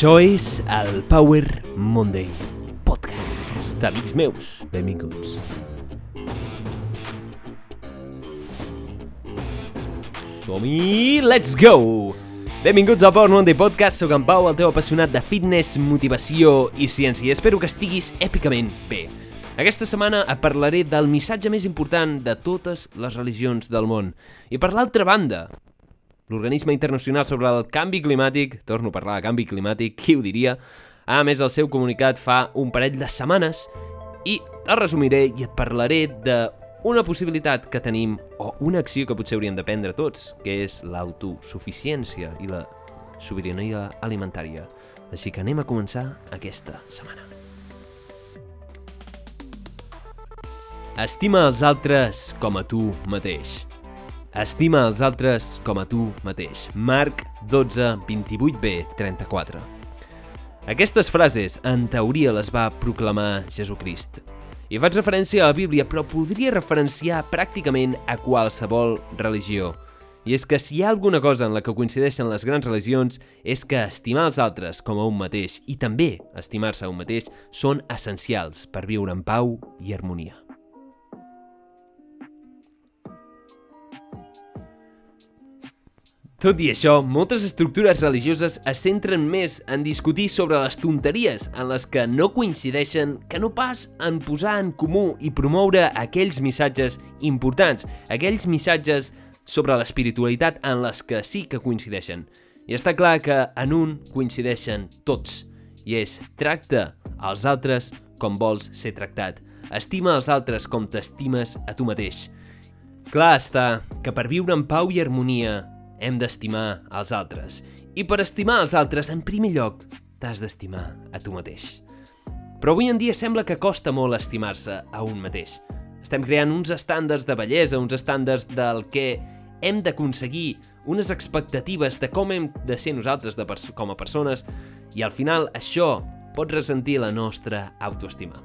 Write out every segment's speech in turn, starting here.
Això és el Power Monday Podcast. Amics meus, benvinguts. Som-hi, let's go! Benvinguts al Power Monday Podcast, sóc en Pau, el teu apassionat de fitness, motivació i ciència, i espero que estiguis èpicament bé. Aquesta setmana et parlaré del missatge més important de totes les religions del món. I per l'altra banda, l'Organisme Internacional sobre el Canvi Climàtic, torno a parlar de canvi climàtic, qui ho diria, ha més el seu comunicat fa un parell de setmanes i el resumiré i et parlaré de una possibilitat que tenim o una acció que potser hauríem de prendre tots, que és l'autosuficiència i la sobirania alimentària. Així que anem a començar aquesta setmana. Estima els altres com a tu mateix. Estima els altres com a tu mateix. Marc 12, 28b, 34. Aquestes frases, en teoria, les va proclamar Jesucrist. I faig referència a la Bíblia, però podria referenciar pràcticament a qualsevol religió. I és que si hi ha alguna cosa en la que coincideixen les grans religions és que estimar els altres com a un mateix i també estimar-se a un mateix són essencials per viure en pau i harmonia. Tot i això, moltes estructures religioses es centren més en discutir sobre les tonteries en les que no coincideixen que no pas en posar en comú i promoure aquells missatges importants, aquells missatges sobre l'espiritualitat en les que sí que coincideixen. I està clar que en un coincideixen tots, i és tracta als altres com vols ser tractat. Estima els altres com t'estimes a tu mateix. Clar està que per viure en pau i harmonia hem d'estimar els altres. I per estimar els altres, en primer lloc, t'has d'estimar a tu mateix. Però avui en dia sembla que costa molt estimar-se a un mateix. Estem creant uns estàndards de bellesa, uns estàndards del que hem d'aconseguir, unes expectatives de com hem de ser nosaltres de com a persones, i al final això pot ressentir la nostra autoestima.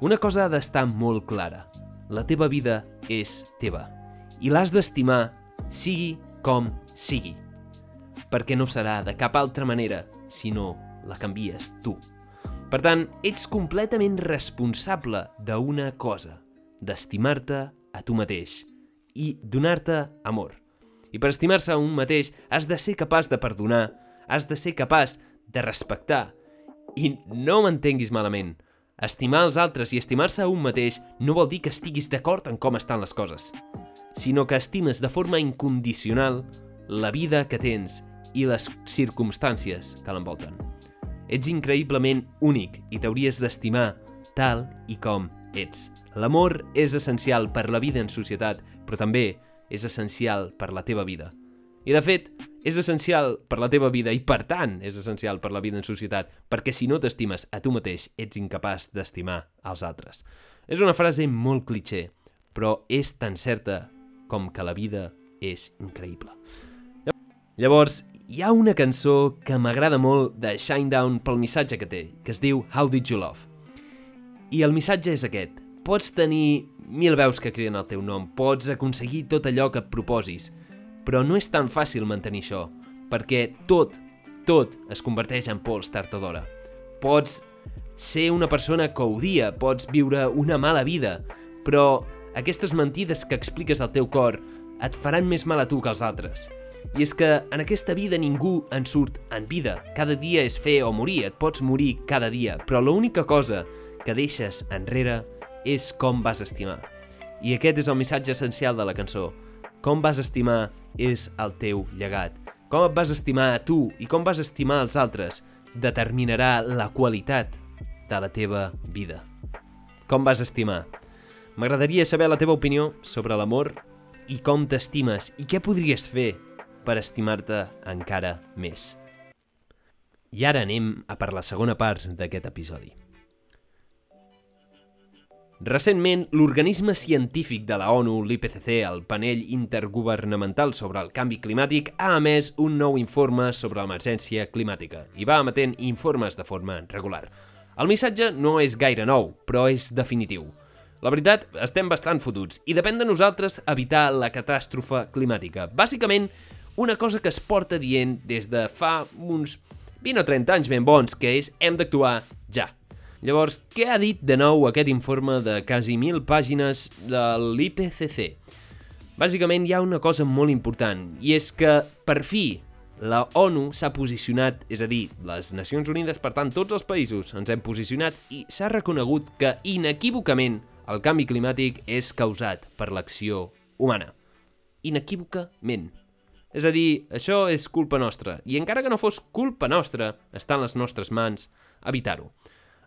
Una cosa ha d'estar molt clara. La teva vida és teva. I l'has d'estimar, sigui com sigui, perquè no serà de cap altra manera si no la canvies tu. Per tant, ets completament responsable d'una cosa, d'estimar-te a tu mateix i donar-te amor. I per estimar-se a un mateix has de ser capaç de perdonar, has de ser capaç de respectar. I no m'entenguis malament, estimar els altres i estimar-se a un mateix no vol dir que estiguis d'acord en com estan les coses sinó que estimes de forma incondicional la vida que tens i les circumstàncies que l'envolten. Ets increïblement únic i t'hauries d'estimar tal i com ets. L'amor és essencial per la vida en societat, però també és essencial per la teva vida. I de fet, és essencial per la teva vida i per tant és essencial per la vida en societat, perquè si no t'estimes a tu mateix, ets incapaç d'estimar als altres. És una frase molt cliché, però és tan certa com que la vida és increïble. Llavors, hi ha una cançó que m'agrada molt de Shinedown pel missatge que té, que es diu How Did You Love? I el missatge és aquest. Pots tenir mil veus que criden el teu nom, pots aconseguir tot allò que et proposis, però no és tan fàcil mantenir això, perquè tot, tot es converteix en pols tard o d'hora. Pots ser una persona que odia, pots viure una mala vida, però aquestes mentides que expliques al teu cor et faran més mal a tu que als altres. I és que en aquesta vida ningú en surt en vida. Cada dia és fer o morir, et pots morir cada dia, però l'única cosa que deixes enrere és com vas estimar. I aquest és el missatge essencial de la cançó. Com vas estimar és el teu llegat. Com et vas estimar a tu i com vas estimar els altres determinarà la qualitat de la teva vida. Com vas estimar? M'agradaria saber la teva opinió sobre l'amor i com t'estimes i què podries fer per estimar-te encara més. I ara anem a per la segona part d'aquest episodi. Recentment, l'organisme científic de la ONU, l'IPCC, el panell intergovernamental sobre el canvi climàtic, ha emès un nou informe sobre l'emergència climàtica i va emetent informes de forma regular. El missatge no és gaire nou, però és definitiu – la veritat, estem bastant fotuts i depèn de nosaltres evitar la catàstrofe climàtica. Bàsicament, una cosa que es porta dient des de fa uns 20 o 30 anys ben bons, que és hem d'actuar ja. Llavors, què ha dit de nou aquest informe de quasi 1.000 pàgines de l'IPCC? Bàsicament hi ha una cosa molt important, i és que, per fi, la ONU s'ha posicionat, és a dir, les Nacions Unides, per tant, tots els països ens hem posicionat i s'ha reconegut que inequívocament el canvi climàtic és causat per l'acció humana. Inequívocament. És a dir, això és culpa nostra, i encara que no fos culpa nostra, està en les nostres mans evitar-ho.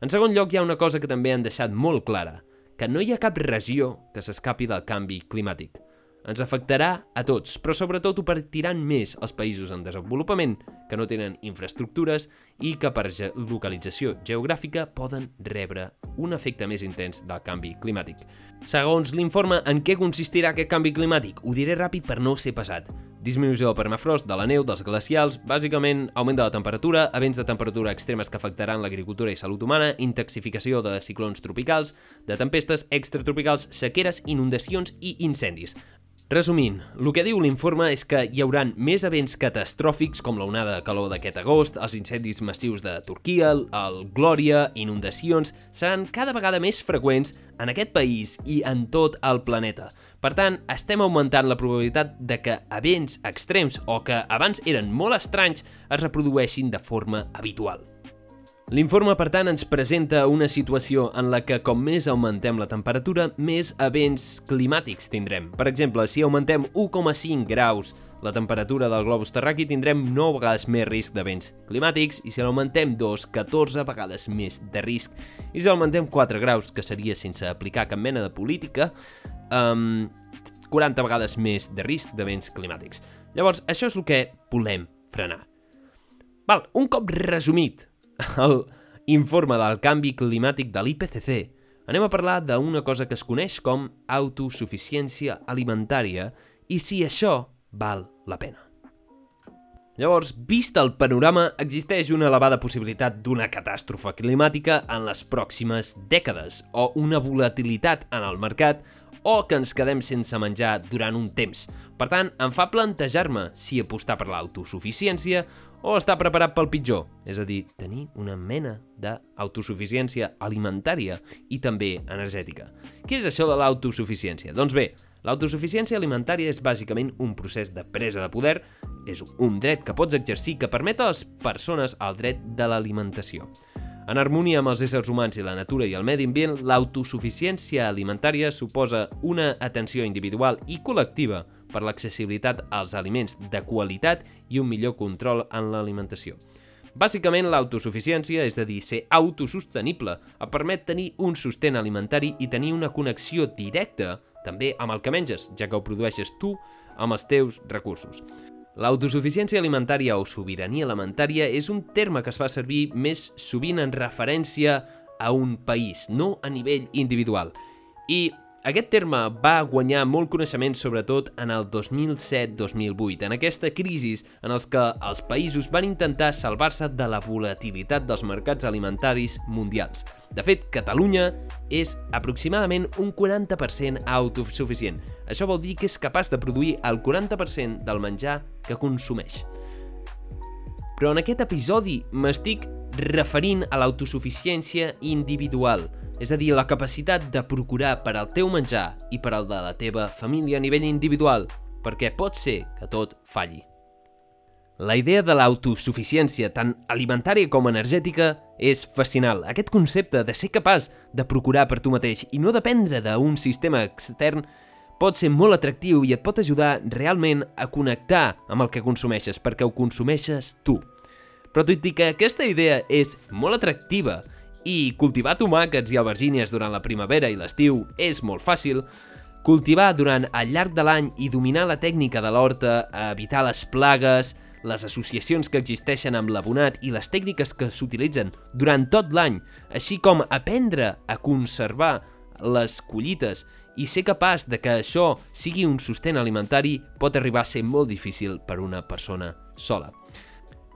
En segon lloc, hi ha una cosa que també han deixat molt clara, que no hi ha cap regió que s'escapi del canvi climàtic. Ens afectarà a tots, però sobretot ho partiran més els països en desenvolupament que no tenen infraestructures i que per ge localització geogràfica poden rebre un efecte més intens del canvi climàtic. Segons l'informe, en què consistirà aquest canvi climàtic? Ho diré ràpid per no ser pesat. Disminució del permafrost, de la neu, dels glacials, bàsicament augment de la temperatura, events de temperatura extremes que afectaran l'agricultura i salut humana, intensificació de ciclons tropicals, de tempestes extratropicals, sequeres, inundacions i incendis. Resumint, el que diu l'informe és que hi hauran més events catastròfics com la onada de calor d'aquest agost, els incendis massius de Turquia, el Glòria, inundacions, seran cada vegada més freqüents en aquest país i en tot el planeta. Per tant, estem augmentant la probabilitat de que events extrems o que abans eren molt estranys es reprodueixin de forma habitual. L'informe, per tant, ens presenta una situació en la que com més augmentem la temperatura, més events climàtics tindrem. Per exemple, si augmentem 1,5 graus la temperatura del globus terraqui, tindrem 9 vegades més risc d'events climàtics i si l'augmentem 2, 14 vegades més de risc. I si l'augmentem 4 graus, que seria sense aplicar cap mena de política, um, 40 vegades més de risc d'events climàtics. Llavors, això és el que volem frenar. Val, un cop resumit el informe del canvi climàtic de l'IPCC, anem a parlar d'una cosa que es coneix com autosuficiència alimentària i si això val la pena. Llavors, vist el panorama, existeix una elevada possibilitat d'una catàstrofe climàtica en les pròximes dècades o una volatilitat en el mercat o que ens quedem sense menjar durant un temps. Per tant, em fa plantejar-me si apostar per l'autosuficiència o estar preparat pel pitjor, és a dir, tenir una mena d'autosuficiència alimentària i també energètica. Què és això de l'autosuficiència? Doncs bé, L'autosuficiència alimentària és bàsicament un procés de presa de poder, és un dret que pots exercir que permet a les persones el dret de l'alimentació. En harmonia amb els éssers humans i la natura i el medi ambient, l'autosuficiència alimentària suposa una atenció individual i col·lectiva per l'accessibilitat als aliments de qualitat i un millor control en l'alimentació. Bàsicament, l'autosuficiència, és a dir, ser autosostenible, et permet tenir un sostén alimentari i tenir una connexió directa també amb el que menges, ja que ho produeixes tu amb els teus recursos. L'autosuficiència alimentària o sobirania alimentària és un terme que es fa servir més sovint en referència a un país, no a nivell individual. I aquest terme va guanyar molt coneixement sobretot en el 2007-2008, en aquesta crisi en els que els països van intentar salvar-se de la volatilitat dels mercats alimentaris mundials. De fet, Catalunya és aproximadament un 40% autosuficient. Això vol dir que és capaç de produir el 40% del menjar que consumeix. Però en aquest episodi m'estic referint a l'autosuficiència individual – és a dir, la capacitat de procurar per al teu menjar i per al de la teva família a nivell individual, perquè pot ser que tot falli. La idea de l'autosuficiència, tant alimentària com energètica, és fascinant. Aquest concepte de ser capaç de procurar per tu mateix i no dependre d'un sistema extern pot ser molt atractiu i et pot ajudar realment a connectar amb el que consumeixes, perquè ho consumeixes tu. Però tot i que aquesta idea és molt atractiva i cultivar tomàquets i albergínies durant la primavera i l'estiu és molt fàcil, cultivar durant el llarg de l'any i dominar la tècnica de l'horta, evitar les plagues, les associacions que existeixen amb l'abonat i les tècniques que s'utilitzen durant tot l'any, així com aprendre a conservar les collites i ser capaç de que això sigui un sostén alimentari pot arribar a ser molt difícil per una persona sola.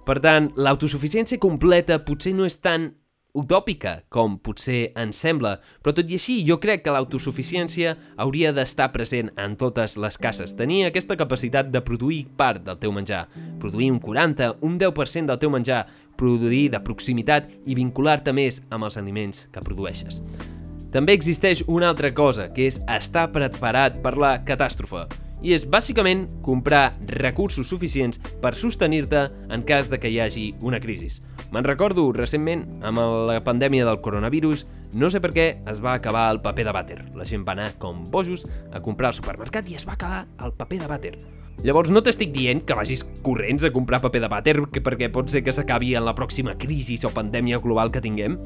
Per tant, l'autosuficiència completa potser no és tan utòpica, com potser ens sembla, però tot i així jo crec que l'autosuficiència hauria d'estar present en totes les cases. Tenir aquesta capacitat de produir part del teu menjar, produir un 40, un 10% del teu menjar, produir de proximitat i vincular-te més amb els aliments que produeixes. També existeix una altra cosa, que és estar preparat per la catàstrofe i és bàsicament comprar recursos suficients per sostenir-te en cas de que hi hagi una crisi. Me'n recordo recentment, amb la pandèmia del coronavirus, no sé per què es va acabar el paper de vàter. La gent va anar com bojos a comprar al supermercat i es va acabar el paper de vàter. Llavors no t'estic dient que vagis corrents a comprar paper de vàter perquè pot ser que s'acabi en la pròxima crisi o pandèmia global que tinguem,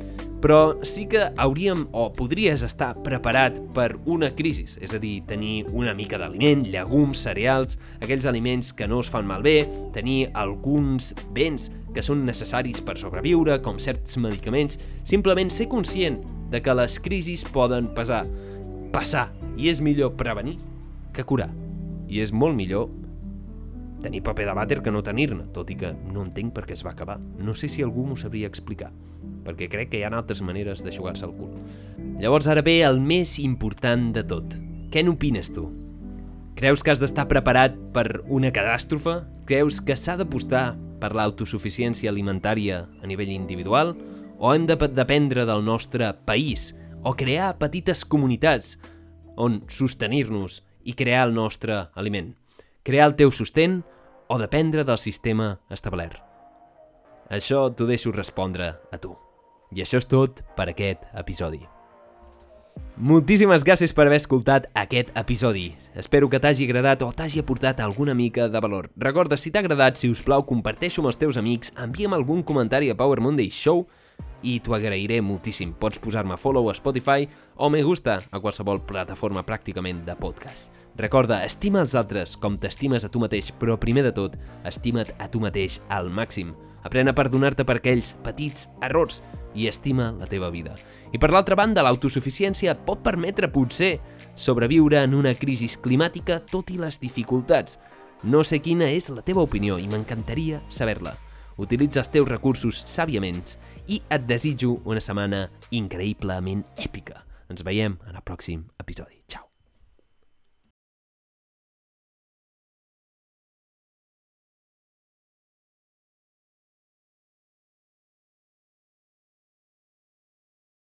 però sí que hauríem o podries estar preparat per una crisi, és a dir, tenir una mica d'aliment, llegums, cereals, aquells aliments que no es fan malbé, tenir alguns béns que són necessaris per sobreviure, com certs medicaments, simplement ser conscient de que les crisis poden passar, passar, i és millor prevenir que curar. I és molt millor tenir paper de vàter que no tenir-ne, tot i que no entenc per què es va acabar. No sé si algú m'ho sabria explicar, perquè crec que hi ha altres maneres d'aixugar-se el cul. Llavors ara ve el més important de tot. Què n'opines tu? Creus que has d'estar preparat per una catàstrofe? Creus que s'ha d'apostar per l'autosuficiència alimentària a nivell individual? O hem de dependre del nostre país? O crear petites comunitats on sostenir-nos i crear el nostre aliment? Crear el teu sostén o dependre del sistema establert? Això t'ho deixo respondre a tu. I això és tot per aquest episodi. Moltíssimes gràcies per haver escoltat aquest episodi. Espero que t'hagi agradat o t'hagi aportat alguna mica de valor. Recorda, si t'ha agradat, si us plau, comparteixo amb els teus amics, envia'm algun comentari a Power Monday Show i t'ho agrairé moltíssim. Pots posar-me follow a Spotify o me gusta a qualsevol plataforma pràcticament de podcast. Recorda, estima els altres com t'estimes a tu mateix, però primer de tot, estima't a tu mateix al màxim. Aprèn a perdonar-te per aquells petits errors i estima la teva vida. I per l'altra banda, l'autosuficiència pot permetre, potser, sobreviure en una crisi climàtica tot i les dificultats. No sé quina és la teva opinió i m'encantaria saber-la. Utilitza els teus recursos sàviament i et desitjo una setmana increïblement èpica. Ens veiem en el pròxim episodi. Ciao.